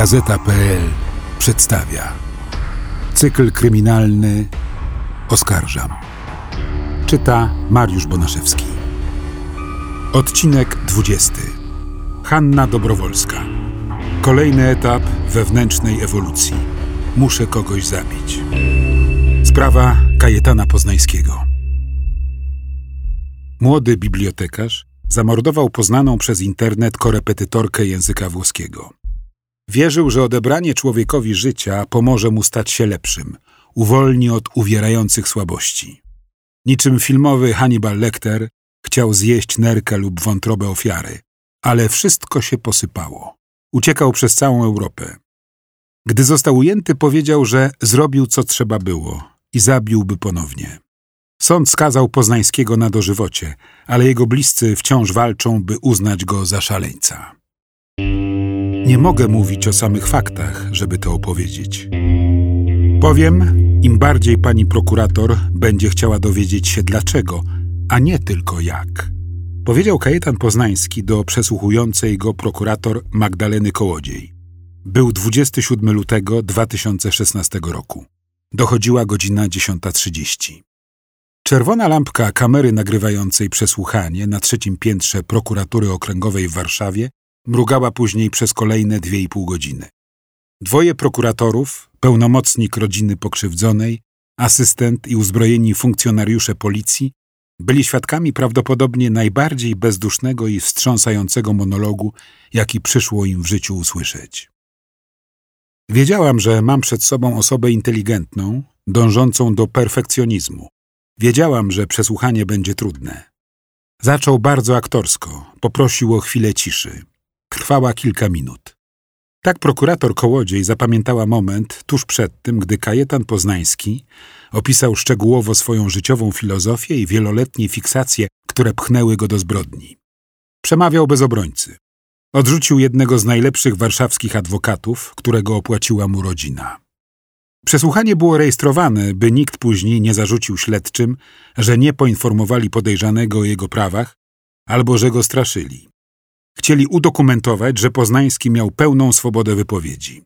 Gazeta.pl przedstawia cykl kryminalny Oskarżam. Czyta Mariusz Bonaszewski. Odcinek 20. Hanna Dobrowolska. Kolejny etap wewnętrznej ewolucji. Muszę kogoś zabić. Sprawa Kajetana Poznańskiego. Młody bibliotekarz zamordował poznaną przez internet korepetytorkę języka włoskiego. Wierzył, że odebranie człowiekowi życia pomoże mu stać się lepszym, uwolni od uwierających słabości. Niczym filmowy Hannibal Lecter chciał zjeść nerkę lub wątrobę ofiary, ale wszystko się posypało. Uciekał przez całą Europę. Gdy został ujęty, powiedział, że zrobił co trzeba było i zabiłby ponownie. Sąd skazał Poznańskiego na dożywocie, ale jego bliscy wciąż walczą, by uznać go za szaleńca. Nie mogę mówić o samych faktach, żeby to opowiedzieć. Powiem, im bardziej pani prokurator będzie chciała dowiedzieć się dlaczego, a nie tylko jak. Powiedział Kajetan Poznański do przesłuchującej go prokurator Magdaleny Kołodziej. Był 27 lutego 2016 roku. Dochodziła godzina 10.30. Czerwona lampka kamery nagrywającej przesłuchanie na trzecim piętrze prokuratury okręgowej w Warszawie mrugała później przez kolejne dwie i pół godziny. Dwoje prokuratorów, pełnomocnik rodziny pokrzywdzonej, asystent i uzbrojeni funkcjonariusze policji byli świadkami prawdopodobnie najbardziej bezdusznego i wstrząsającego monologu, jaki przyszło im w życiu usłyszeć. Wiedziałam, że mam przed sobą osobę inteligentną, dążącą do perfekcjonizmu. Wiedziałam, że przesłuchanie będzie trudne. Zaczął bardzo aktorsko, poprosił o chwilę ciszy. Trwała kilka minut. Tak prokurator Kołodziej zapamiętała moment tuż przed tym, gdy Kajetan Poznański opisał szczegółowo swoją życiową filozofię i wieloletnie fiksacje, które pchnęły go do zbrodni. Przemawiał bez obrońcy. Odrzucił jednego z najlepszych warszawskich adwokatów, którego opłaciła mu rodzina. Przesłuchanie było rejestrowane, by nikt później nie zarzucił śledczym, że nie poinformowali podejrzanego o jego prawach albo że go straszyli. Chcieli udokumentować, że Poznański miał pełną swobodę wypowiedzi.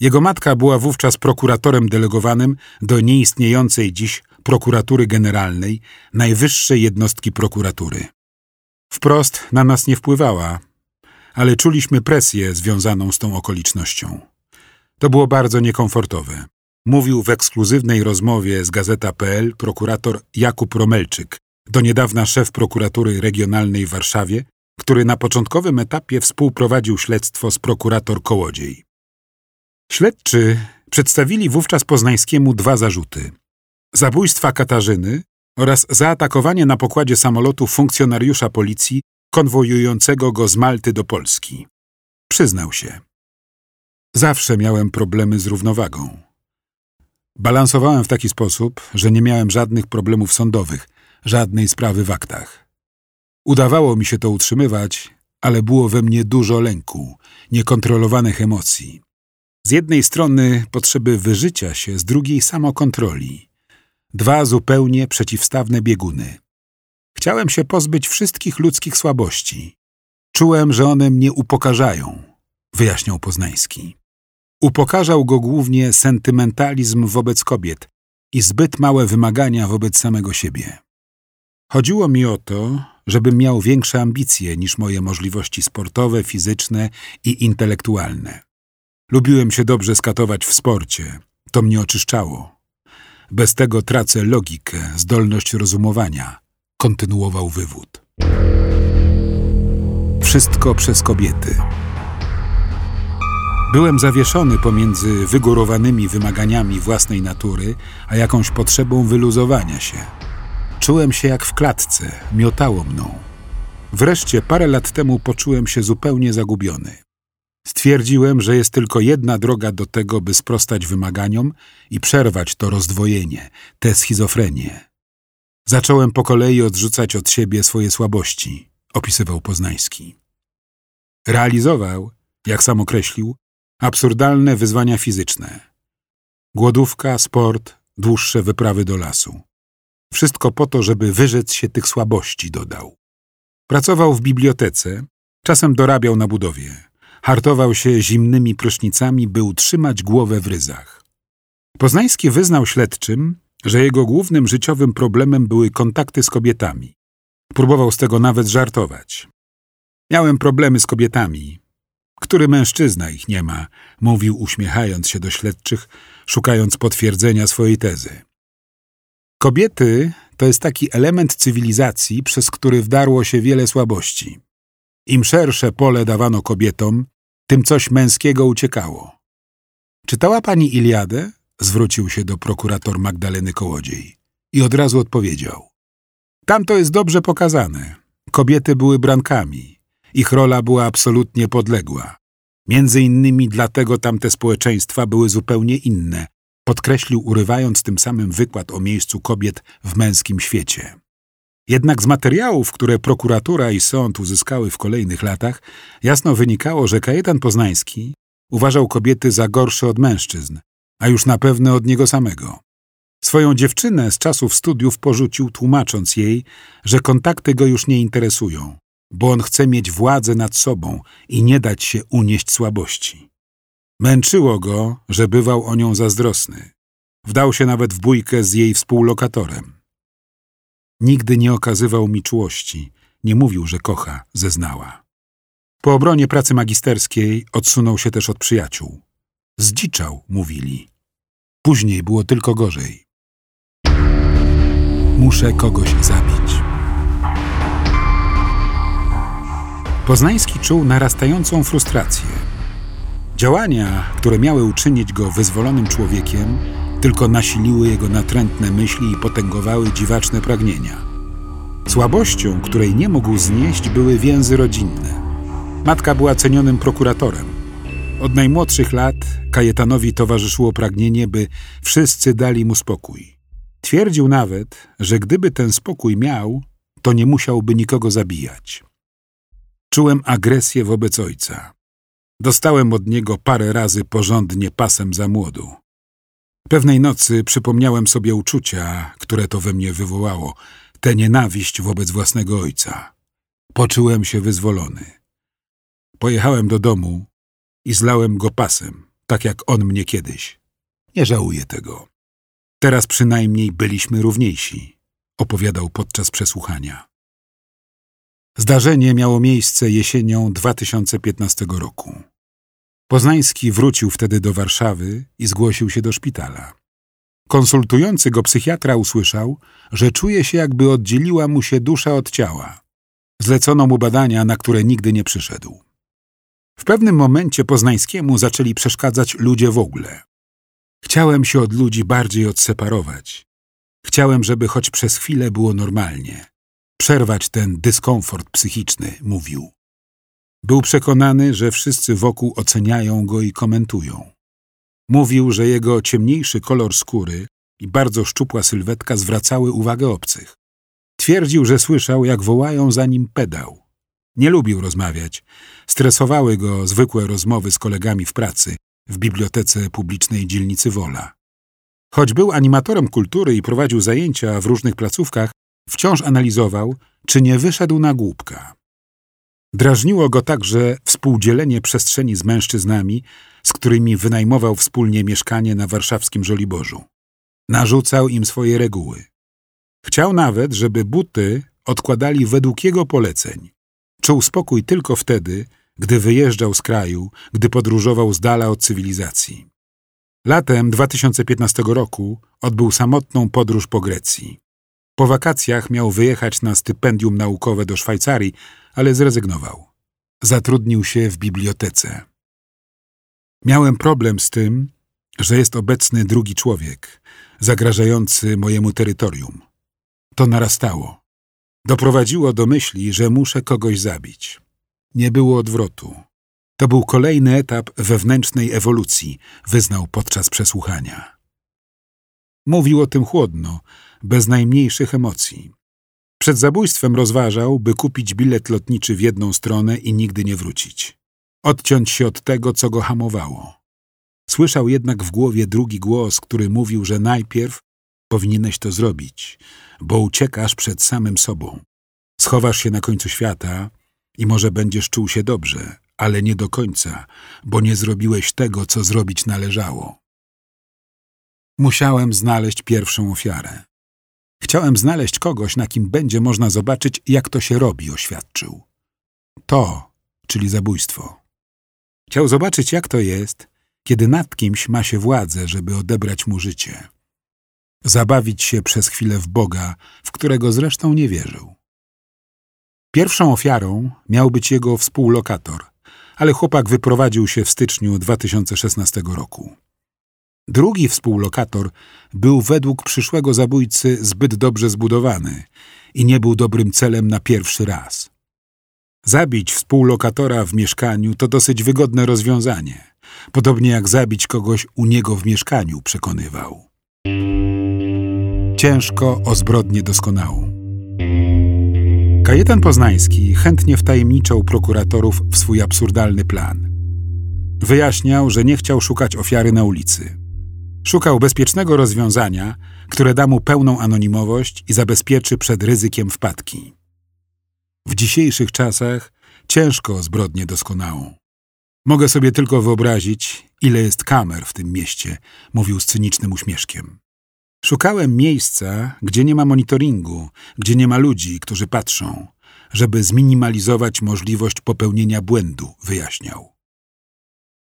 Jego matka była wówczas prokuratorem delegowanym do nieistniejącej dziś prokuratury generalnej, najwyższej jednostki prokuratury. Wprost na nas nie wpływała, ale czuliśmy presję związaną z tą okolicznością. To było bardzo niekomfortowe. Mówił w ekskluzywnej rozmowie z Gazeta.pl prokurator Jakub Romelczyk, do niedawna szef prokuratury regionalnej w Warszawie, który na początkowym etapie współprowadził śledztwo z prokurator Kołodziej. Śledczy przedstawili wówczas Poznańskiemu dwa zarzuty. Zabójstwa Katarzyny oraz zaatakowanie na pokładzie samolotu funkcjonariusza policji konwojującego go z Malty do Polski. Przyznał się. Zawsze miałem problemy z równowagą. Balansowałem w taki sposób, że nie miałem żadnych problemów sądowych, żadnej sprawy w aktach. Udawało mi się to utrzymywać, ale było we mnie dużo lęku, niekontrolowanych emocji. Z jednej strony potrzeby wyżycia się, z drugiej samokontroli. Dwa zupełnie przeciwstawne bieguny. Chciałem się pozbyć wszystkich ludzkich słabości. Czułem, że one mnie upokarzają, wyjaśniał Poznański. Upokarzał go głównie sentymentalizm wobec kobiet i zbyt małe wymagania wobec samego siebie. Chodziło mi o to, żebym miał większe ambicje niż moje możliwości sportowe, fizyczne i intelektualne. Lubiłem się dobrze skatować w sporcie. To mnie oczyszczało. Bez tego tracę logikę, zdolność rozumowania. Kontynuował wywód. Wszystko przez kobiety. Byłem zawieszony pomiędzy wygórowanymi wymaganiami własnej natury, a jakąś potrzebą wyluzowania się. Czułem się jak w klatce, miotało mną. Wreszcie parę lat temu poczułem się zupełnie zagubiony. Stwierdziłem, że jest tylko jedna droga do tego, by sprostać wymaganiom i przerwać to rozdwojenie, tę schizofrenię. Zacząłem po kolei odrzucać od siebie swoje słabości, opisywał Poznański. Realizował, jak sam określił, absurdalne wyzwania fizyczne. Głodówka, sport, dłuższe wyprawy do lasu. Wszystko po to, żeby wyrzec się tych słabości, dodał. Pracował w bibliotece, czasem dorabiał na budowie. Hartował się zimnymi prysznicami, by utrzymać głowę w ryzach. Poznański wyznał śledczym, że jego głównym życiowym problemem były kontakty z kobietami. Próbował z tego nawet żartować. Miałem problemy z kobietami. Który mężczyzna ich nie ma, mówił uśmiechając się do śledczych, szukając potwierdzenia swojej tezy. Kobiety to jest taki element cywilizacji, przez który wdarło się wiele słabości. Im szersze pole dawano kobietom, tym coś męskiego uciekało. Czytała pani Iliadę? Zwrócił się do prokurator Magdaleny Kołodziej i od razu odpowiedział. Tam to jest dobrze pokazane. Kobiety były brankami. Ich rola była absolutnie podległa. Między innymi dlatego tamte społeczeństwa były zupełnie inne, podkreślił urywając tym samym wykład o miejscu kobiet w męskim świecie. Jednak z materiałów, które prokuratura i sąd uzyskały w kolejnych latach, jasno wynikało, że Kajetan Poznański uważał kobiety za gorsze od mężczyzn, a już na pewno od niego samego. Swoją dziewczynę z czasów studiów porzucił, tłumacząc jej, że kontakty go już nie interesują, bo on chce mieć władzę nad sobą i nie dać się unieść słabości. Męczyło go, że bywał o nią zazdrosny. Wdał się nawet w bójkę z jej współlokatorem. Nigdy nie okazywał mi czułości, nie mówił, że kocha, zeznała. Po obronie pracy magisterskiej odsunął się też od przyjaciół. Zdziczał, mówili. Później było tylko gorzej. Muszę kogoś zabić. Poznański czuł narastającą frustrację. Działania, które miały uczynić go wyzwolonym człowiekiem, tylko nasiliły jego natrętne myśli i potęgowały dziwaczne pragnienia. Słabością, której nie mógł znieść, były więzy rodzinne. Matka była cenionym prokuratorem. Od najmłodszych lat Kajetanowi towarzyszyło pragnienie, by wszyscy dali mu spokój. Twierdził nawet, że gdyby ten spokój miał, to nie musiałby nikogo zabijać. Czułem agresję wobec ojca. Dostałem od niego parę razy porządnie pasem za młodu. Pewnej nocy przypomniałem sobie uczucia, które to we mnie wywołało, tę nienawiść wobec własnego ojca. Poczułem się wyzwolony. Pojechałem do domu i zlałem go pasem, tak jak on mnie kiedyś. Nie żałuję tego. Teraz przynajmniej byliśmy równiejsi, opowiadał podczas przesłuchania. Zdarzenie miało miejsce jesienią 2015 roku. Poznański wrócił wtedy do Warszawy i zgłosił się do szpitala. Konsultujący go psychiatra usłyszał, że czuje się jakby oddzieliła mu się dusza od ciała. Zlecono mu badania, na które nigdy nie przyszedł. W pewnym momencie Poznańskiemu zaczęli przeszkadzać ludzie w ogóle. Chciałem się od ludzi bardziej odseparować. Chciałem, żeby choć przez chwilę było normalnie. Przerwać ten dyskomfort psychiczny, mówił. Był przekonany, że wszyscy wokół oceniają go i komentują. Mówił, że jego ciemniejszy kolor skóry i bardzo szczupła sylwetka zwracały uwagę obcych. Twierdził, że słyszał, jak wołają za nim pedał. Nie lubił rozmawiać. Stresowały go zwykłe rozmowy z kolegami w pracy w bibliotece publicznej dzielnicy Wola. Choć był animatorem kultury i prowadził zajęcia w różnych placówkach, wciąż analizował, czy nie wyszedł na głupka. Drażniło go także współdzielenie przestrzeni z mężczyznami, z którymi wynajmował wspólnie mieszkanie na warszawskim Żoliborzu. Narzucał im swoje reguły. Chciał nawet, żeby buty odkładali według jego poleceń. Czuł spokój tylko wtedy, gdy wyjeżdżał z kraju, gdy podróżował z dala od cywilizacji. Latem 2015 roku odbył samotną podróż po Grecji. Po wakacjach miał wyjechać na stypendium naukowe do Szwajcarii, ale zrezygnował. Zatrudnił się w bibliotece. Miałem problem z tym, że jest obecny drugi człowiek, zagrażający mojemu terytorium. To narastało. Doprowadziło do myśli, że muszę kogoś zabić. Nie było odwrotu. To był kolejny etap wewnętrznej ewolucji, wyznał podczas przesłuchania. Mówił o tym chłodno, bez najmniejszych emocji. Przed zabójstwem rozważał, by kupić bilet lotniczy w jedną stronę i nigdy nie wrócić. Odciąć się od tego, co go hamowało. Słyszał jednak w głowie drugi głos, który mówił, że najpierw powinieneś to zrobić, bo uciekasz przed samym sobą. Schowasz się na końcu świata i może będziesz czuł się dobrze, ale nie do końca, bo nie zrobiłeś tego, co zrobić należało. Musiałem znaleźć pierwszą ofiarę. Chciałem znaleźć kogoś, na kim będzie można zobaczyć, jak to się robi, oświadczył. To, czyli zabójstwo. Chciał zobaczyć, jak to jest, kiedy nad kimś ma się władzę, żeby odebrać mu życie. Zabawić się przez chwilę w Boga, w którego zresztą nie wierzył. Pierwszą ofiarą miał być jego współlokator, ale chłopak wyprowadził się w styczniu 2016 roku. Drugi współlokator był według przyszłego zabójcy zbyt dobrze zbudowany i nie był dobrym celem na pierwszy raz. Zabić współlokatora w mieszkaniu to dosyć wygodne rozwiązanie, podobnie jak zabić kogoś u niego w mieszkaniu, przekonywał. Ciężko o zbrodnię doskonałą. Kajetan Poznański chętnie wtajemniczał prokuratorów w swój absurdalny plan. Wyjaśniał, że nie chciał szukać ofiary na ulicy. Szukał bezpiecznego rozwiązania, które da mu pełną anonimowość i zabezpieczy przed ryzykiem wpadki. W dzisiejszych czasach ciężko o zbrodnię doskonałą. Mogę sobie tylko wyobrazić, ile jest kamer w tym mieście, mówił z cynicznym uśmieszkiem. Szukałem miejsca, gdzie nie ma monitoringu, gdzie nie ma ludzi, którzy patrzą, żeby zminimalizować możliwość popełnienia błędu, wyjaśniał.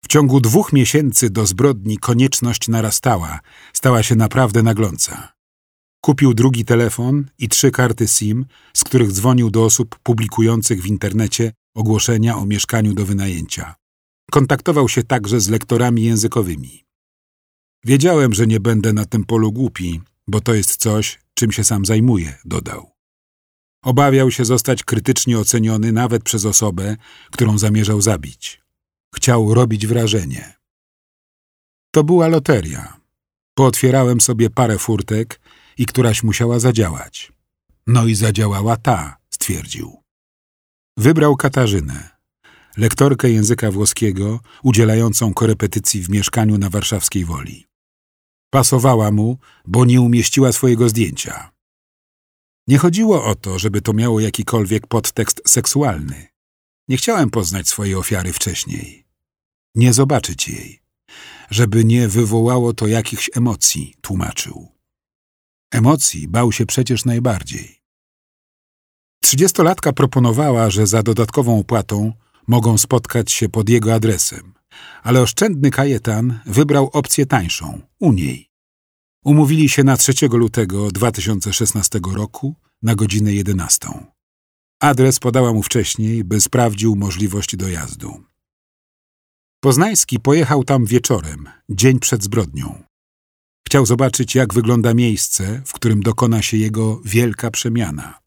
W ciągu dwóch miesięcy do zbrodni konieczność narastała, stała się naprawdę nagląca. Kupił drugi telefon i trzy karty SIM, z których dzwonił do osób publikujących w internecie ogłoszenia o mieszkaniu do wynajęcia. Kontaktował się także z lektorami językowymi. Wiedziałem, że nie będę na tym polu głupi, bo to jest coś, czym się sam zajmuję, dodał. Obawiał się zostać krytycznie oceniony nawet przez osobę, którą zamierzał zabić. Chciał robić wrażenie. To była loteria. Pootwierałem sobie parę furtek i któraś musiała zadziałać. No i zadziałała ta, stwierdził. Wybrał Katarzynę, lektorkę języka włoskiego, udzielającą korepetycji w mieszkaniu na warszawskiej Woli. Pasowała mu, bo nie umieściła swojego zdjęcia. Nie chodziło o to, żeby to miało jakikolwiek podtekst seksualny. Nie chciałem poznać swojej ofiary wcześniej. Nie zobaczyć jej. Żeby nie wywołało to jakichś emocji, tłumaczył. Emocji bał się przecież najbardziej. Trzydziestolatka proponowała, że za dodatkową opłatą mogą spotkać się pod jego adresem, ale oszczędny Kajetan wybrał opcję tańszą, u niej. Umówili się na 3 lutego 2016 roku na godzinę 11. Adres podała mu wcześniej, by sprawdził możliwość dojazdu. Poznański pojechał tam wieczorem, dzień przed zbrodnią. Chciał zobaczyć, jak wygląda miejsce, w którym dokona się jego wielka przemiana.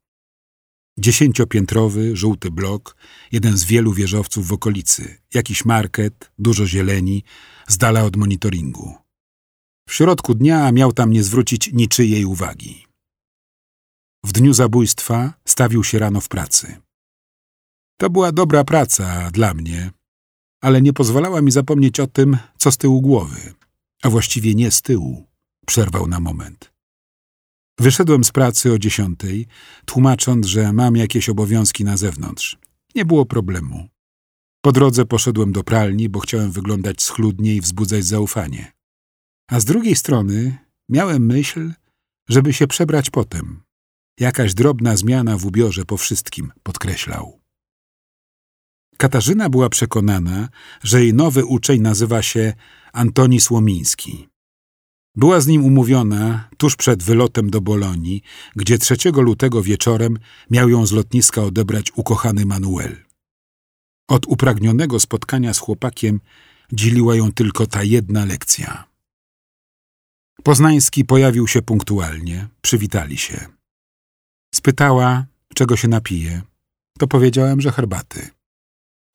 Dziesięciopiętrowy, żółty blok, jeden z wielu wieżowców w okolicy, jakiś market, dużo zieleni, z dala od monitoringu. W środku dnia miał tam nie zwrócić niczyjej uwagi. W dniu zabójstwa stawił się rano w pracy. To była dobra praca dla mnie, ale nie pozwalała mi zapomnieć o tym, co z tyłu głowy, a właściwie nie z tyłu, przerwał na moment. Wyszedłem z pracy o dziesiątej, tłumacząc, że mam jakieś obowiązki na zewnątrz. Nie było problemu. Po drodze poszedłem do pralni, bo chciałem wyglądać schludnie i wzbudzać zaufanie. A z drugiej strony miałem myśl, żeby się przebrać potem. Jakaś drobna zmiana w ubiorze po wszystkim, podkreślał. Katarzyna była przekonana, że jej nowy uczeń nazywa się Antoni Słomiński. Była z nim umówiona tuż przed wylotem do Bolonii, gdzie 3 lutego wieczorem miał ją z lotniska odebrać ukochany Manuel. Od upragnionego spotkania z chłopakiem dzieliła ją tylko ta jedna lekcja. Poznański pojawił się punktualnie, przywitali się. Spytała, czego się napije. To powiedziałem, że herbaty.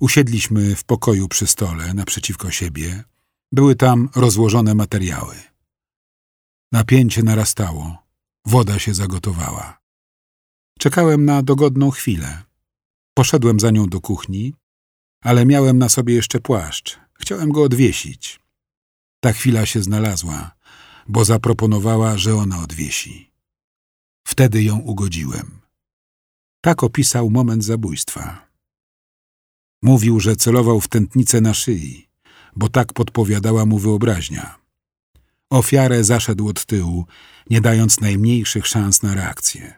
Usiedliśmy w pokoju przy stole naprzeciwko siebie. Były tam rozłożone materiały. Napięcie narastało. Woda się zagotowała. Czekałem na dogodną chwilę. Poszedłem za nią do kuchni, ale miałem na sobie jeszcze płaszcz. Chciałem go odwiesić. Ta chwila się znalazła, bo zaproponowała, że ona odwiesi. Wtedy ją ugodziłem. Tak opisał moment zabójstwa. Mówił, że celował w tętnicę na szyi, bo tak podpowiadała mu wyobraźnia. Ofiarę zaszedł od tyłu, nie dając najmniejszych szans na reakcję.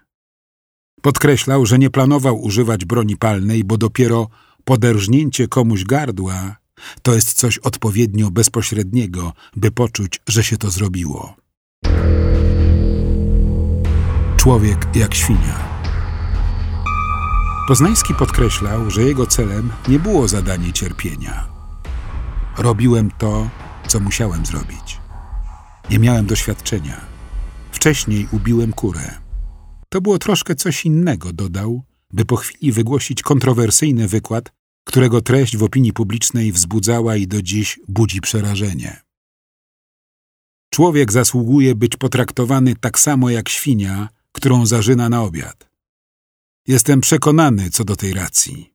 Podkreślał, że nie planował używać broni palnej, bo dopiero poderżnięcie komuś gardła to jest coś odpowiednio bezpośredniego, by poczuć, że się to zrobiło. Człowiek jak świnia. Poznański podkreślał, że jego celem nie było zadanie cierpienia. Robiłem to, co musiałem zrobić. Nie miałem doświadczenia. Wcześniej ubiłem kurę. To było troszkę coś innego, dodał, by po chwili wygłosić kontrowersyjny wykład, którego treść w opinii publicznej wzbudzała i do dziś budzi przerażenie. Człowiek zasługuje być potraktowany tak samo jak świnia, którą zażyna na obiad. Jestem przekonany co do tej racji.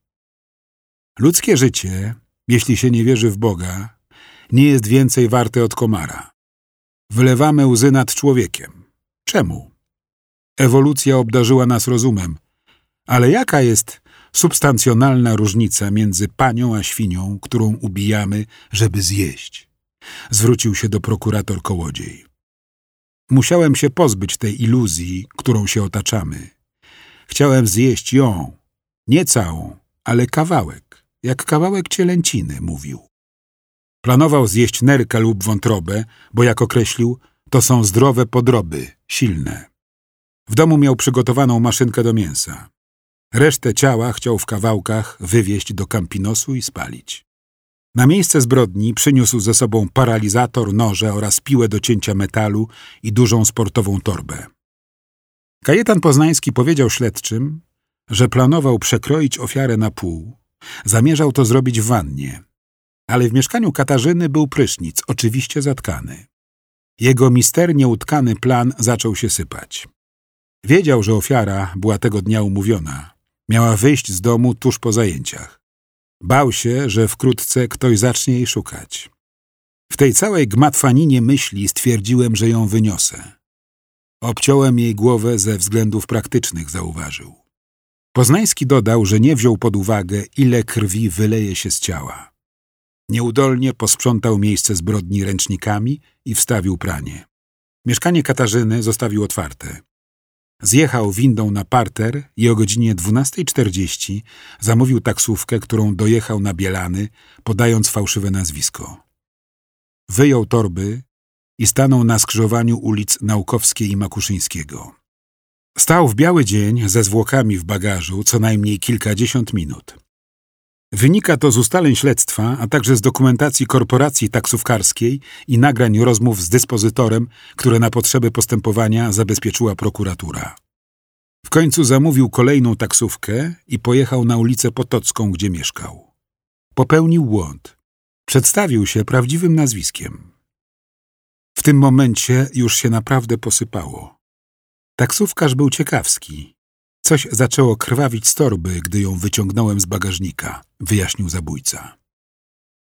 Ludzkie życie, jeśli się nie wierzy w Boga, nie jest więcej warte od komara. Wylewamy łzy nad człowiekiem. Czemu? Ewolucja obdarzyła nas rozumem, ale jaka jest substancjonalna różnica między panią a świnią, którą ubijamy, żeby zjeść? Zwrócił się do prokurator Kołodziej. Musiałem się pozbyć tej iluzji, którą się otaczamy. Chciałem zjeść ją, nie całą, ale kawałek, jak kawałek cielęciny, mówił. Planował zjeść nerkę lub wątrobę, bo jak określił, to są zdrowe podroby, silne. W domu miał przygotowaną maszynkę do mięsa. Resztę ciała chciał w kawałkach wywieźć do Campinosu i spalić. Na miejsce zbrodni przyniósł ze sobą paralizator, noże oraz piłę do cięcia metalu i dużą sportową torbę. Kajetan Poznański powiedział śledczym, że planował przekroić ofiarę na pół. Zamierzał to zrobić w wannie. Ale w mieszkaniu Katarzyny był prysznic, oczywiście zatkany. Jego misternie utkany plan zaczął się sypać. Wiedział, że ofiara była tego dnia umówiona. Miała wyjść z domu tuż po zajęciach. Bał się, że wkrótce ktoś zacznie jej szukać. W tej całej gmatwaninie myśli stwierdziłem, że ją wyniosę. Obciąłem jej głowę ze względów praktycznych, zauważył. Poznański dodał, że nie wziął pod uwagę, ile krwi wyleje się z ciała. Nieudolnie posprzątał miejsce zbrodni ręcznikami i wstawił pranie. Mieszkanie Katarzyny zostawił otwarte. Zjechał windą na parter i o godzinie 12.40 zamówił taksówkę, którą dojechał na Bielany, podając fałszywe nazwisko. Wyjął torby i stanął na skrzyżowaniu ulic Naukowskiej i Makuszyńskiego. Stał w biały dzień ze zwłokami w bagażu co najmniej kilkadziesiąt minut. Wynika to z ustaleń śledztwa, a także z dokumentacji korporacji taksówkarskiej i nagrań rozmów z dyspozytorem, które na potrzeby postępowania zabezpieczyła prokuratura. W końcu zamówił kolejną taksówkę i pojechał na ulicę Potocką, gdzie mieszkał. Popełnił błąd. Przedstawił się prawdziwym nazwiskiem. W tym momencie już się naprawdę posypało. Taksówkarz był ciekawski. Coś zaczęło krwawić z torby, gdy ją wyciągnąłem z bagażnika, wyjaśnił zabójca.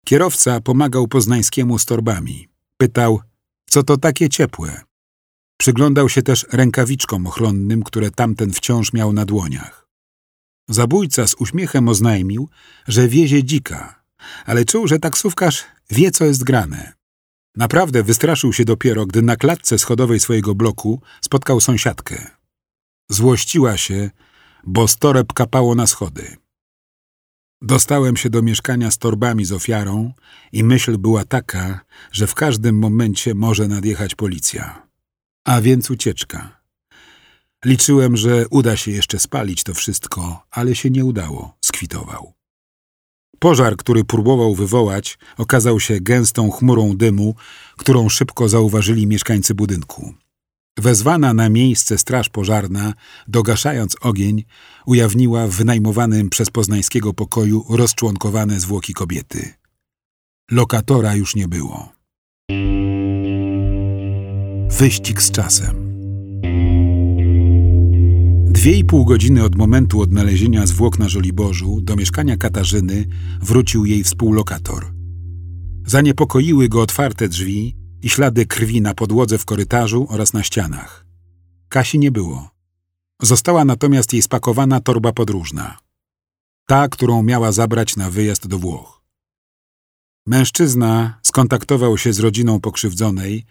Kierowca pomagał Poznańskiemu z torbami. Pytał, co to takie ciepłe? Przyglądał się też rękawiczkom ochronnym, które tamten wciąż miał na dłoniach. Zabójca z uśmiechem oznajmił, że wiezie dzika, ale czuł, że taksówkarz wie, co jest grane. Naprawdę wystraszył się dopiero, gdy na klatce schodowej swojego bloku spotkał sąsiadkę. Złościła się, bo z toreb kapało na schody. Dostałem się do mieszkania z torbami z ofiarą i myśl była taka, że w każdym momencie może nadjechać policja. A więc ucieczka. Liczyłem, że uda się jeszcze spalić to wszystko, ale się nie udało, skwitował. Pożar, który próbował wywołać, okazał się gęstą chmurą dymu, którą szybko zauważyli mieszkańcy budynku. Wezwana na miejsce straż pożarna, dogaszając ogień, ujawniła w wynajmowanym przez poznańskiego pokoju rozczłonkowane zwłoki kobiety. Lokatora już nie było. Wyścig z czasem. Dwie i pół godziny od momentu odnalezienia zwłok na Żoliborzu do mieszkania Katarzyny wrócił jej współlokator. Zaniepokoiły go otwarte drzwi i ślady krwi na podłodze w korytarzu oraz na ścianach. Kasi nie było. Została natomiast jej spakowana torba podróżna. ta, którą miała zabrać na wyjazd do Włoch. Mężczyzna skontaktował się z rodziną pokrzywdzonej,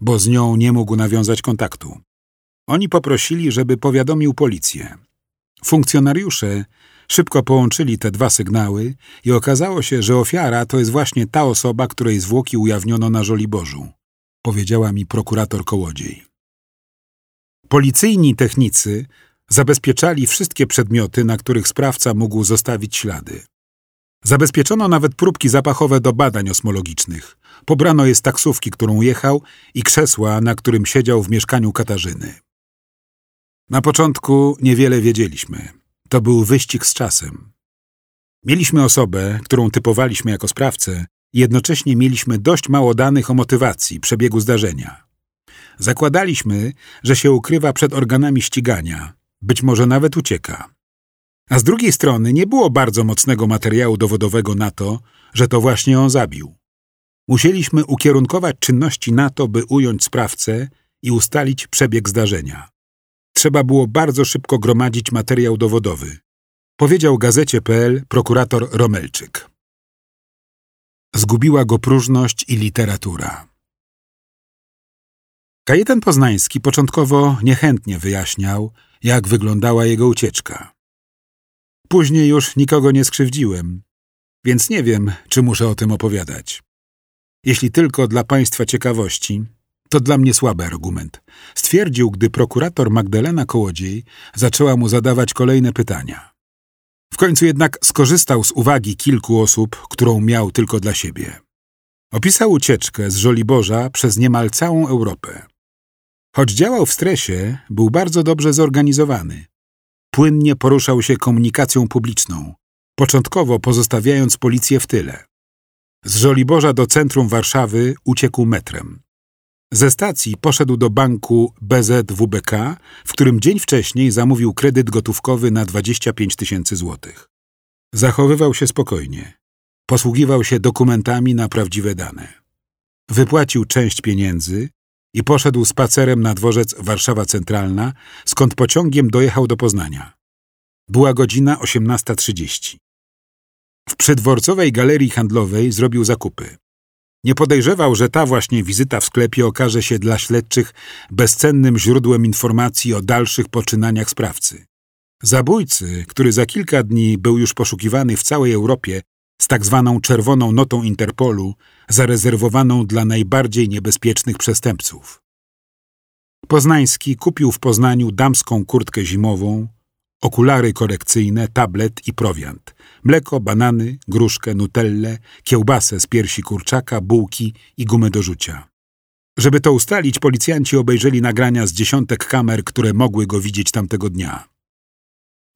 bo z nią nie mógł nawiązać kontaktu. Oni poprosili, żeby powiadomił policję. Funkcjonariusze szybko połączyli te dwa sygnały i okazało się, że ofiara to jest właśnie ta osoba, której zwłoki ujawniono na Żoliborzu, powiedziała mi prokurator Kołodziej. Policyjni technicy zabezpieczali wszystkie przedmioty, na których sprawca mógł zostawić ślady. Zabezpieczono nawet próbki zapachowe do badań osmologicznych. Pobrano je z taksówki, którą jechał i krzesła, na którym siedział w mieszkaniu Katarzyny. Na początku niewiele wiedzieliśmy. To był wyścig z czasem. Mieliśmy osobę, którą typowaliśmy jako sprawcę, i jednocześnie mieliśmy dość mało danych o motywacji, przebiegu zdarzenia. Zakładaliśmy, że się ukrywa przed organami ścigania, być może nawet ucieka. A z drugiej strony nie było bardzo mocnego materiału dowodowego na to, że to właśnie on zabił. Musieliśmy ukierunkować czynności na to, by ująć sprawcę i ustalić przebieg zdarzenia. Trzeba było bardzo szybko gromadzić materiał dowodowy, powiedział gazecie.pl prokurator Romelczyk. Zgubiła go próżność i literatura. Kajetan Poznański początkowo niechętnie wyjaśniał, jak wyglądała jego ucieczka. Później już nikogo nie skrzywdziłem, więc nie wiem, czy muszę o tym opowiadać. Jeśli tylko dla Państwa ciekawości, to dla mnie słaby argument. Stwierdził, gdy prokurator Magdalena Kołodziej zaczęła mu zadawać kolejne pytania. W końcu jednak skorzystał z uwagi kilku osób, którą miał tylko dla siebie. Opisał ucieczkę z Żoliborza przez niemal całą Europę. Choć działał w stresie, był bardzo dobrze zorganizowany. Płynnie poruszał się komunikacją publiczną, początkowo pozostawiając policję w tyle. Z Żoliborza do centrum Warszawy uciekł metrem. Ze stacji poszedł do banku BZWBK, w którym dzień wcześniej zamówił kredyt gotówkowy na 25 tysięcy złotych. Zachowywał się spokojnie. Posługiwał się dokumentami na prawdziwe dane. Wypłacił część pieniędzy i poszedł spacerem na dworzec Warszawa Centralna, skąd pociągiem dojechał do Poznania. Była godzina 18.30. W przydworcowej galerii handlowej zrobił zakupy. Nie podejrzewał, że ta właśnie wizyta w sklepie okaże się dla śledczych bezcennym źródłem informacji o dalszych poczynaniach sprawcy. Zabójcy, który za kilka dni był już poszukiwany w całej Europie z tak zwaną czerwoną notą Interpolu, zarezerwowaną dla najbardziej niebezpiecznych przestępców. Poznański kupił w Poznaniu damską kurtkę zimową, okulary korekcyjne, tablet i prowiant, mleko, banany, gruszkę, nutellę, kiełbasę z piersi kurczaka, bułki i gumę do rzucia. Żeby to ustalić, policjanci obejrzeli nagrania z dziesiątek kamer, które mogły go widzieć tamtego dnia.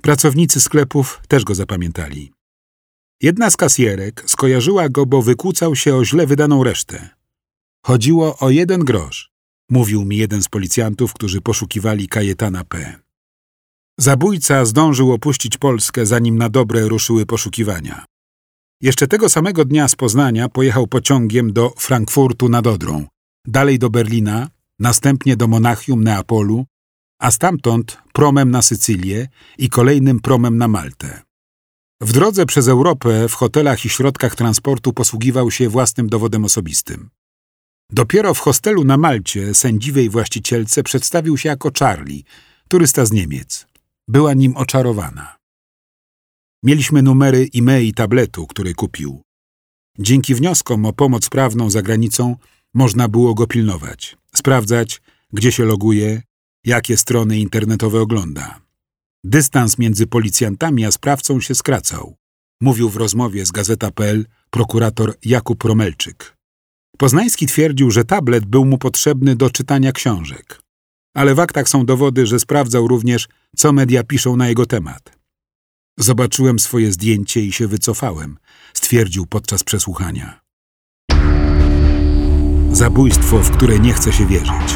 Pracownicy sklepów też go zapamiętali. Jedna z kasjerek skojarzyła go, bo wykłócał się o źle wydaną resztę. Chodziło o jeden grosz, mówił mi jeden z policjantów, którzy poszukiwali Kajetana P. Zabójca zdążył opuścić Polskę, zanim na dobre ruszyły poszukiwania. Jeszcze tego samego dnia z Poznania pojechał pociągiem do Frankfurtu nad Odrą, dalej do Berlina, następnie do Monachium Neapolu, a stamtąd promem na Sycylię i kolejnym promem na Maltę. W drodze przez Europę w hotelach i środkach transportu posługiwał się własnym dowodem osobistym. Dopiero w hostelu na Malcie sędziwej właścicielce przedstawił się jako Charlie, turysta z Niemiec. Była nim oczarowana. Mieliśmy numery e-mail tabletu, który kupił. Dzięki wnioskom o pomoc prawną za granicą można było go pilnować, sprawdzać, gdzie się loguje, jakie strony internetowe ogląda. Dystans między policjantami a sprawcą się skracał, mówił w rozmowie z Gazeta.pl prokurator Jakub Romelczyk. Poznański twierdził, że tablet był mu potrzebny do czytania książek. Ale w aktach są dowody, że sprawdzał również, co media piszą na jego temat. Zobaczyłem swoje zdjęcie i się wycofałem, stwierdził podczas przesłuchania. Zabójstwo, w które nie chce się wierzyć.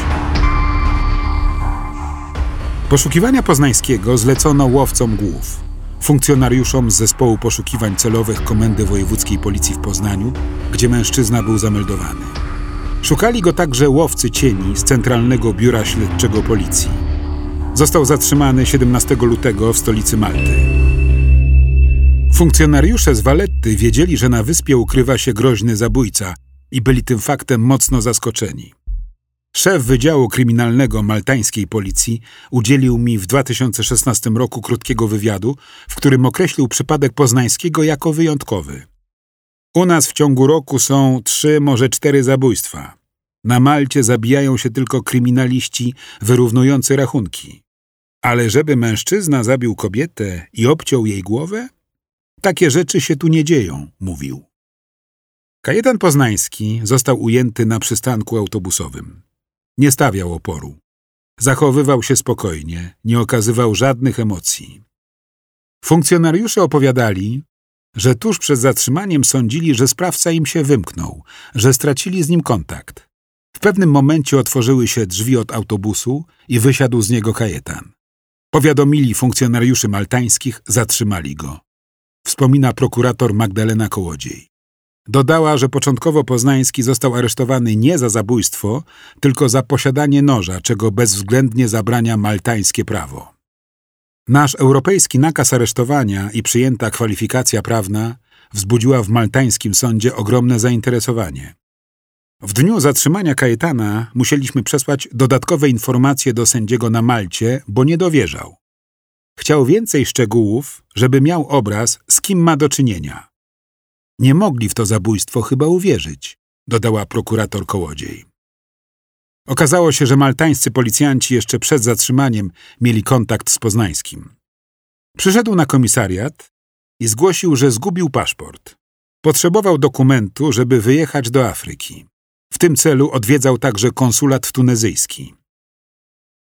Poszukiwania poznańskiego zlecono łowcom głów, funkcjonariuszom z zespołu poszukiwań celowych Komendy Wojewódzkiej Policji w Poznaniu, gdzie mężczyzna był zameldowany. Szukali go także łowcy cieni z Centralnego Biura Śledczego Policji. Został zatrzymany 17 lutego w stolicy Malty. Funkcjonariusze z Valetty wiedzieli, że na wyspie ukrywa się groźny zabójca i byli tym faktem mocno zaskoczeni. Szef Wydziału Kryminalnego maltańskiej policji udzielił mi w 2016 roku krótkiego wywiadu, w którym określił przypadek poznańskiego jako wyjątkowy. U nas w ciągu roku są trzy, może cztery zabójstwa. Na Malcie zabijają się tylko kryminaliści wyrównujący rachunki. Ale żeby mężczyzna zabił kobietę i obciął jej głowę? Takie rzeczy się tu nie dzieją, mówił. Kajetan Poznański został ujęty na przystanku autobusowym. Nie stawiał oporu. Zachowywał się spokojnie, nie okazywał żadnych emocji. Funkcjonariusze opowiadali, że tuż przed zatrzymaniem sądzili, że sprawca im się wymknął, że stracili z nim kontakt. W pewnym momencie otworzyły się drzwi od autobusu i wysiadł z niego kajetan. Powiadomili funkcjonariuszy maltańskich, zatrzymali go. Wspomina prokurator Magdalena Kołodziej. Dodała, że początkowo Poznański został aresztowany nie za zabójstwo, tylko za posiadanie noża, czego bezwzględnie zabrania maltańskie prawo. Nasz europejski nakaz aresztowania i przyjęta kwalifikacja prawna wzbudziła w maltańskim sądzie ogromne zainteresowanie. W dniu zatrzymania Kajetana musieliśmy przesłać dodatkowe informacje do sędziego na Malcie, bo nie dowierzał. Chciał więcej szczegółów, żeby miał obraz, z kim ma do czynienia. Nie mogli w to zabójstwo chyba uwierzyć, dodała prokurator Kołodziej. Okazało się, że maltańscy policjanci jeszcze przed zatrzymaniem mieli kontakt z Poznańskim. Przyszedł na komisariat i zgłosił, że zgubił paszport. Potrzebował dokumentu, żeby wyjechać do Afryki. W tym celu odwiedzał także konsulat tunezyjski.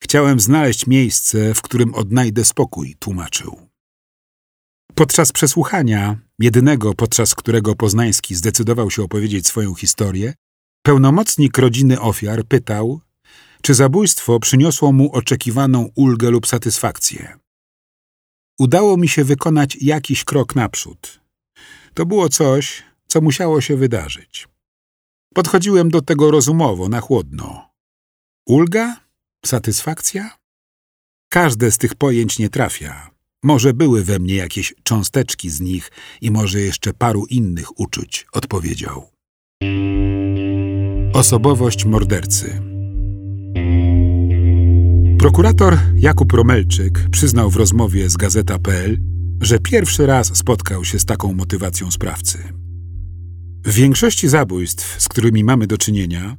Chciałem znaleźć miejsce, w którym odnajdę spokój, tłumaczył. Podczas przesłuchania, jedynego podczas którego Poznański zdecydował się opowiedzieć swoją historię, pełnomocnik rodziny ofiar pytał, czy zabójstwo przyniosło mu oczekiwaną ulgę lub satysfakcję. Udało mi się wykonać jakiś krok naprzód. To było coś, co musiało się wydarzyć. Podchodziłem do tego rozumowo, na chłodno. Ulga? Satysfakcja? Każde z tych pojęć nie trafia. Może były we mnie jakieś cząsteczki z nich i może jeszcze paru innych uczuć, odpowiedział. Osobowość mordercy Prokurator Jakub Romelczyk przyznał w rozmowie z Gazeta.pl, że pierwszy raz spotkał się z taką motywacją sprawcy. W większości zabójstw, z którymi mamy do czynienia,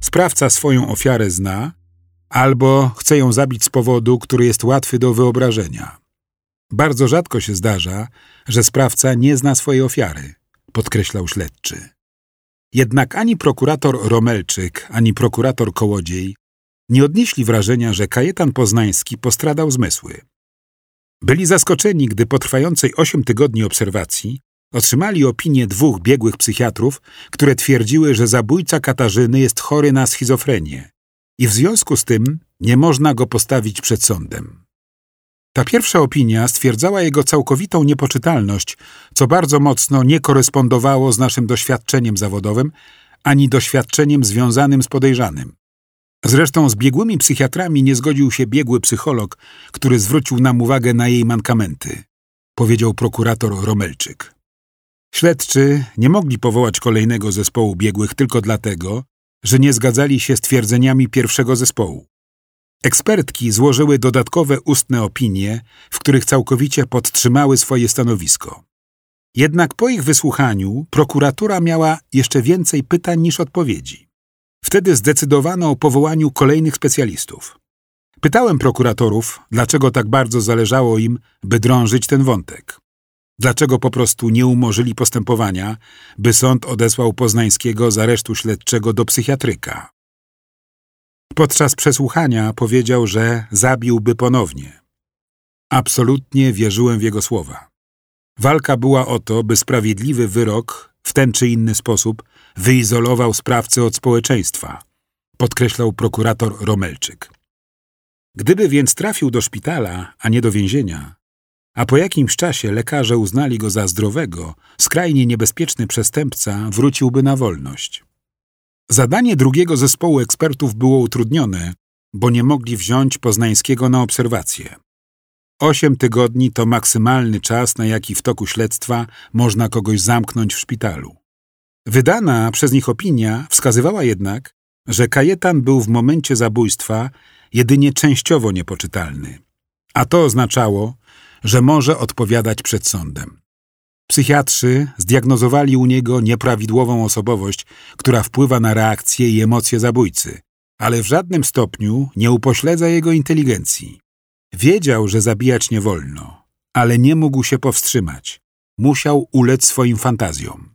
sprawca swoją ofiarę zna albo chce ją zabić z powodu, który jest łatwy do wyobrażenia. Bardzo rzadko się zdarza, że sprawca nie zna swojej ofiary, podkreślał śledczy. Jednak ani prokurator Romelczyk, ani prokurator Kołodziej nie odnieśli wrażenia, że Kajetan Poznański postradał zmysły. Byli zaskoczeni, gdy po trwającej osiem tygodni obserwacji otrzymali opinię dwóch biegłych psychiatrów, które twierdziły, że zabójca Katarzyny jest chory na schizofrenię i w związku z tym nie można go postawić przed sądem. Ta pierwsza opinia stwierdzała jego całkowitą niepoczytalność, co bardzo mocno nie korespondowało z naszym doświadczeniem zawodowym ani doświadczeniem związanym z podejrzanym. Zresztą z biegłymi psychiatrami nie zgodził się biegły psycholog, który zwrócił nam uwagę na jej mankamenty, powiedział prokurator Romelczyk. Śledczy nie mogli powołać kolejnego zespołu biegłych tylko dlatego, że nie zgadzali się z twierdzeniami pierwszego zespołu. Ekspertki złożyły dodatkowe ustne opinie, w których całkowicie podtrzymały swoje stanowisko. Jednak po ich wysłuchaniu prokuratura miała jeszcze więcej pytań niż odpowiedzi. Wtedy zdecydowano o powołaniu kolejnych specjalistów. Pytałem prokuratorów, dlaczego tak bardzo zależało im, by drążyć ten wątek. Dlaczego po prostu nie umorzyli postępowania, by sąd odesłał Poznańskiego z aresztu śledczego do psychiatryka? Podczas przesłuchania powiedział, że zabiłby ponownie. Absolutnie wierzyłem w jego słowa. Walka była o to, by sprawiedliwy wyrok w ten czy inny sposób wyizolował sprawcę od społeczeństwa, podkreślał prokurator Romelczyk. Gdyby więc trafił do szpitala, a nie do więzienia, a po jakimś czasie lekarze uznali go za zdrowego, skrajnie niebezpieczny przestępca wróciłby na wolność. Zadanie drugiego zespołu ekspertów było utrudnione, bo nie mogli wziąć Poznańskiego na obserwację. Osiem tygodni to maksymalny czas, na jaki w toku śledztwa można kogoś zamknąć w szpitalu. Wydana przez nich opinia wskazywała jednak, że Kajetan był w momencie zabójstwa jedynie częściowo niepoczytalny, a to oznaczało, że może odpowiadać przed sądem. Psychiatrzy zdiagnozowali u niego nieprawidłową osobowość, która wpływa na reakcje i emocje zabójcy, ale w żadnym stopniu nie upośledza jego inteligencji. Wiedział, że zabijać nie wolno, ale nie mógł się powstrzymać. Musiał ulec swoim fantazjom.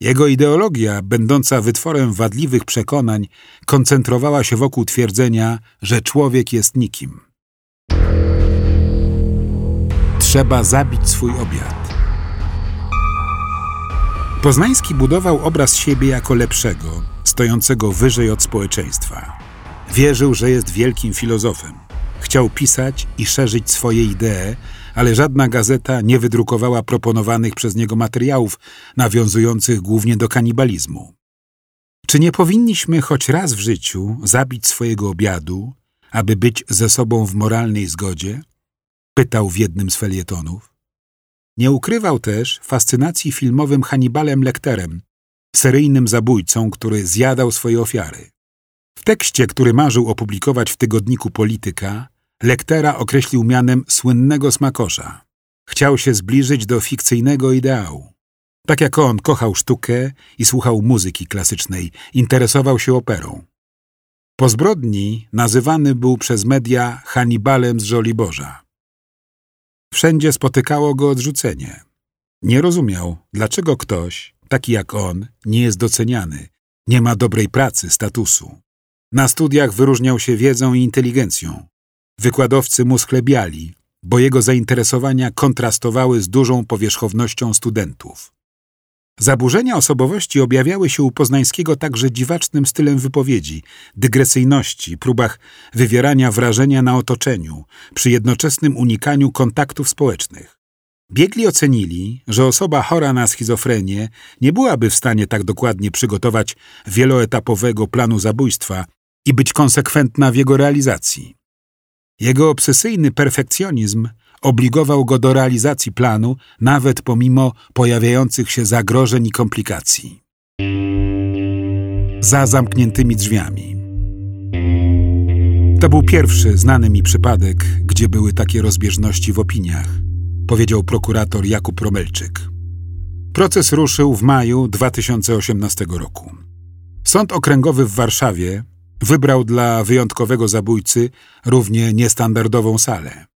Jego ideologia, będąca wytworem wadliwych przekonań, koncentrowała się wokół twierdzenia, że człowiek jest nikim. Trzeba zabić swój obiad. Poznański budował obraz siebie jako lepszego, stojącego wyżej od społeczeństwa. Wierzył, że jest wielkim filozofem. Chciał pisać i szerzyć swoje idee, ale żadna gazeta nie wydrukowała proponowanych przez niego materiałów nawiązujących głównie do kanibalizmu. Czy nie powinniśmy choć raz w życiu zabić swojego obiadu, aby być ze sobą w moralnej zgodzie? Pytał w jednym z felietonów. Nie ukrywał też fascynacji filmowym Hannibalem Lecterem, seryjnym zabójcą, który zjadał swoje ofiary. W tekście, który marzył opublikować w tygodniku Polityka, Lektera określił mianem słynnego smakosza. Chciał się zbliżyć do fikcyjnego ideału. Tak jak on kochał sztukę i słuchał muzyki klasycznej, interesował się operą. Po zbrodni nazywany był przez media Hannibalem z Żoliborza. Wszędzie spotykało go odrzucenie. Nie rozumiał, dlaczego ktoś, taki jak on, nie jest doceniany, nie ma dobrej pracy, statusu. Na studiach wyróżniał się wiedzą i inteligencją. Wykładowcy mu schlebiali, bo jego zainteresowania kontrastowały z dużą powierzchownością studentów. Zaburzenia osobowości objawiały się u Poznańskiego także dziwacznym stylem wypowiedzi, dygresyjności, próbach wywierania wrażenia na otoczeniu, przy jednoczesnym unikaniu kontaktów społecznych. Biegli ocenili, że osoba chora na schizofrenię nie byłaby w stanie tak dokładnie przygotować wieloetapowego planu zabójstwa i być konsekwentna w jego realizacji. Jego obsesyjny perfekcjonizm obligował go do realizacji planu, nawet pomimo pojawiających się zagrożeń i komplikacji. Za zamkniętymi drzwiami. To był pierwszy znany mi przypadek, gdzie były takie rozbieżności w opiniach, powiedział prokurator Jakub Romelczyk. Proces ruszył w maju 2018 roku. Sąd okręgowy w Warszawie wybrał dla wyjątkowego zabójcy równie niestandardową salę.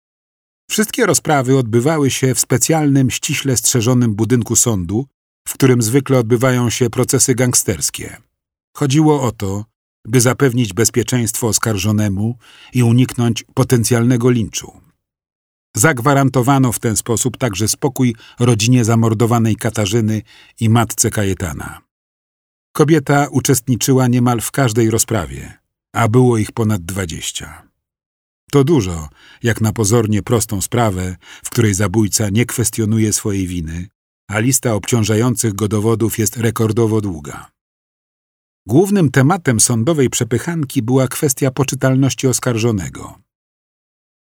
Wszystkie rozprawy odbywały się w specjalnym, ściśle strzeżonym budynku sądu, w którym zwykle odbywają się procesy gangsterskie. Chodziło o to, by zapewnić bezpieczeństwo oskarżonemu i uniknąć potencjalnego linczu. Zagwarantowano w ten sposób także spokój rodzinie zamordowanej Katarzyny i matce Kajetana. Kobieta uczestniczyła niemal w każdej rozprawie, a było ich ponad dwadzieścia. To dużo, jak na pozornie prostą sprawę, w której zabójca nie kwestionuje swojej winy, a lista obciążających go dowodów jest rekordowo długa. Głównym tematem sądowej przepychanki była kwestia poczytalności oskarżonego.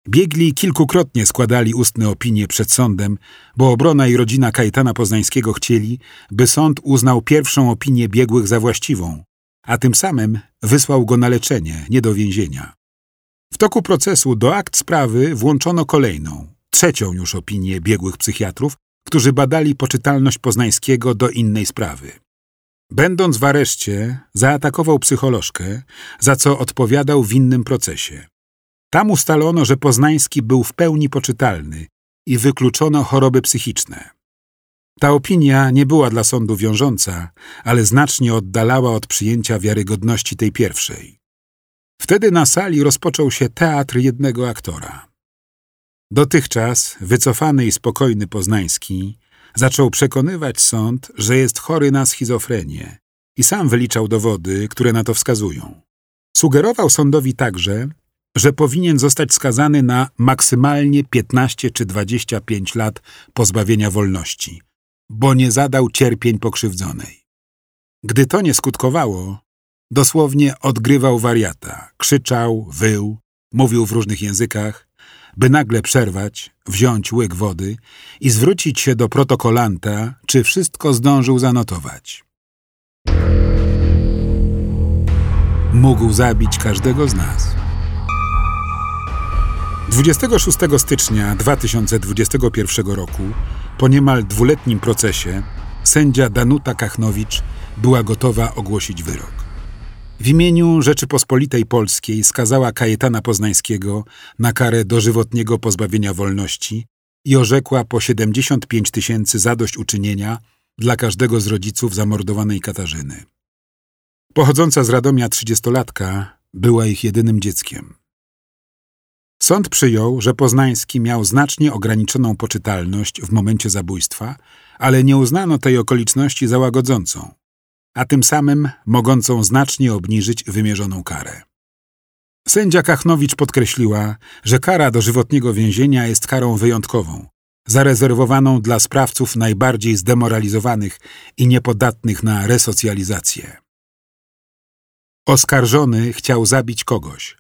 Biegli kilkukrotnie składali ustne opinie przed sądem, bo obrona i rodzina Kajetana Poznańskiego chcieli, by sąd uznał pierwszą opinię biegłych za właściwą, a tym samym wysłał go na leczenie, nie do więzienia. W toku procesu do akt sprawy włączono kolejną, trzecią już opinię biegłych psychiatrów, którzy badali poczytalność Poznańskiego do innej sprawy. Będąc w areszcie, zaatakował psycholożkę, za co odpowiadał w innym procesie. Tam ustalono, że Poznański był w pełni poczytalny i wykluczono choroby psychiczne. Ta opinia nie była dla sądu wiążąca, ale znacznie oddalała od przyjęcia wiarygodności tej pierwszej. Wtedy na sali rozpoczął się teatr jednego aktora. Dotychczas wycofany i spokojny Poznański zaczął przekonywać sąd, że jest chory na schizofrenię i sam wyliczał dowody, które na to wskazują. Sugerował sądowi także, że powinien zostać skazany na maksymalnie 15 czy 25 lat pozbawienia wolności, bo nie zadał cierpień pokrzywdzonej. Gdy to nie skutkowało, dosłownie odgrywał wariata, krzyczał, wył, mówił w różnych językach, by nagle przerwać, wziąć łyk wody i zwrócić się do protokolanta, czy wszystko zdążył zanotować. Mógł zabić każdego z nas. 26 stycznia 2021 roku, po niemal dwuletnim procesie, sędzia Danuta Kachnowicz była gotowa ogłosić wyrok. W imieniu Rzeczypospolitej Polskiej skazała Kajetana Poznańskiego na karę dożywotniego pozbawienia wolności i orzekła po 75 tysięcy zadośćuczynienia dla każdego z rodziców zamordowanej Katarzyny. Pochodząca z Radomia trzydziestolatka była ich jedynym dzieckiem. Sąd przyjął, że Poznański miał znacznie ograniczoną poczytalność w momencie zabójstwa, ale nie uznano tej okoliczności za łagodzącą, a tym samym mogącą znacznie obniżyć wymierzoną karę. Sędzia Kachnowicz podkreśliła, że kara dożywotniego więzienia jest karą wyjątkową, zarezerwowaną dla sprawców najbardziej zdemoralizowanych i niepodatnych na resocjalizację. Oskarżony chciał zabić kogoś.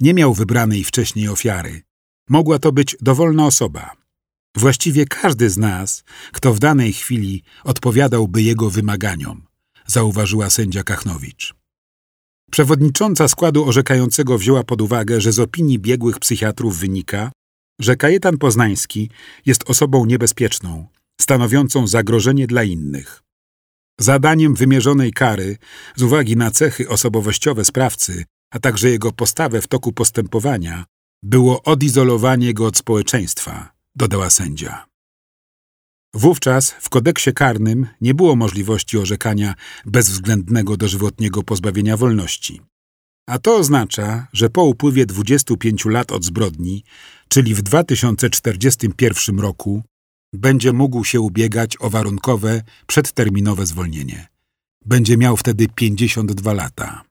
Nie miał wybranej wcześniej ofiary. Mogła to być dowolna osoba. Właściwie każdy z nas, kto w danej chwili odpowiadałby jego wymaganiom, zauważyła sędzia Kachnowicz. Przewodnicząca składu orzekającego wzięła pod uwagę, że z opinii biegłych psychiatrów wynika, że Kajetan Poznański jest osobą niebezpieczną, stanowiącą zagrożenie dla innych. Zadaniem wymierzonej kary, z uwagi na cechy osobowościowe sprawcy, a także jego postawę w toku postępowania, było odizolowanie go od społeczeństwa, dodała sędzia. Wówczas w kodeksie karnym nie było możliwości orzekania bezwzględnego dożywotniego pozbawienia wolności. A to oznacza, że po upływie 25 lat od zbrodni, czyli w 2041 roku, będzie mógł się ubiegać o warunkowe, przedterminowe zwolnienie. Będzie miał wtedy 52 lata.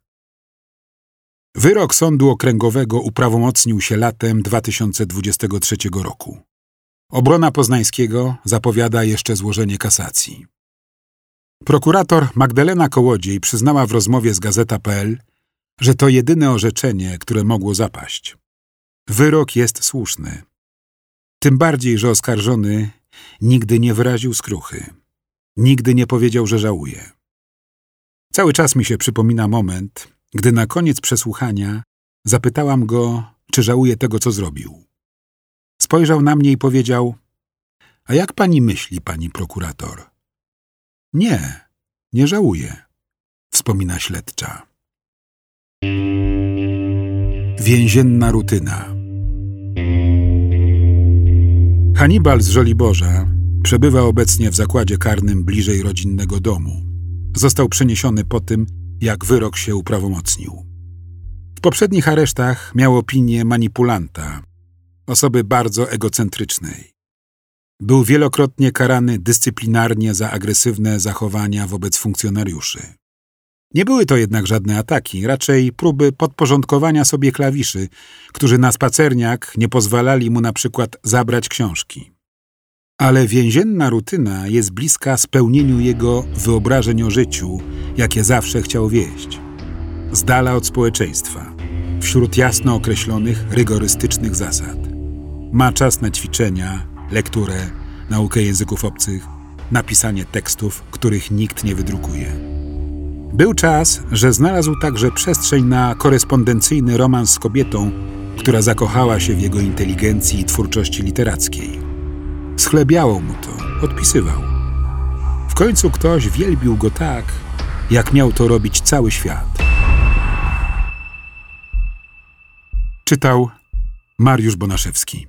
Wyrok Sądu Okręgowego uprawomocnił się latem 2023 roku. Obrona Poznańskiego zapowiada jeszcze złożenie kasacji. Prokurator Magdalena Kołodziej przyznała w rozmowie z Gazeta.pl, że to jedyne orzeczenie, które mogło zapaść. Wyrok jest słuszny. Tym bardziej, że oskarżony nigdy nie wyraził skruchy. Nigdy nie powiedział, że żałuje. Cały czas mi się przypomina moment, gdy na koniec przesłuchania zapytałam go, czy żałuje tego, co zrobił. Spojrzał na mnie i powiedział: A jak pani myśli, pani prokurator? Nie, nie żałuję, wspomina śledcza. Więzienna rutyna. Hannibal z Żoliborza przebywa obecnie w zakładzie karnym bliżej rodzinnego domu. Został przeniesiony po tym, jak wyrok się uprawomocnił. W poprzednich aresztach miał opinię manipulanta, osoby bardzo egocentrycznej. Był wielokrotnie karany dyscyplinarnie za agresywne zachowania wobec funkcjonariuszy. Nie były to jednak żadne ataki, raczej próby podporządkowania sobie klawiszy, którzy na spacerniak nie pozwalali mu na przykład zabrać książki. Ale więzienna rutyna jest bliska spełnieniu jego wyobrażeń o życiu, jakie zawsze chciał wieść. Z dala od społeczeństwa, wśród jasno określonych, rygorystycznych zasad. Ma czas na ćwiczenia, lekturę, naukę języków obcych, napisanie tekstów, których nikt nie wydrukuje. Był czas, że znalazł także przestrzeń na korespondencyjny romans z kobietą, która zakochała się w jego inteligencji i twórczości literackiej. Schlebiało mu to, odpisywał. W końcu ktoś wielbił go tak, jak miał to robić cały świat. Czytał Mariusz Bonaszewski.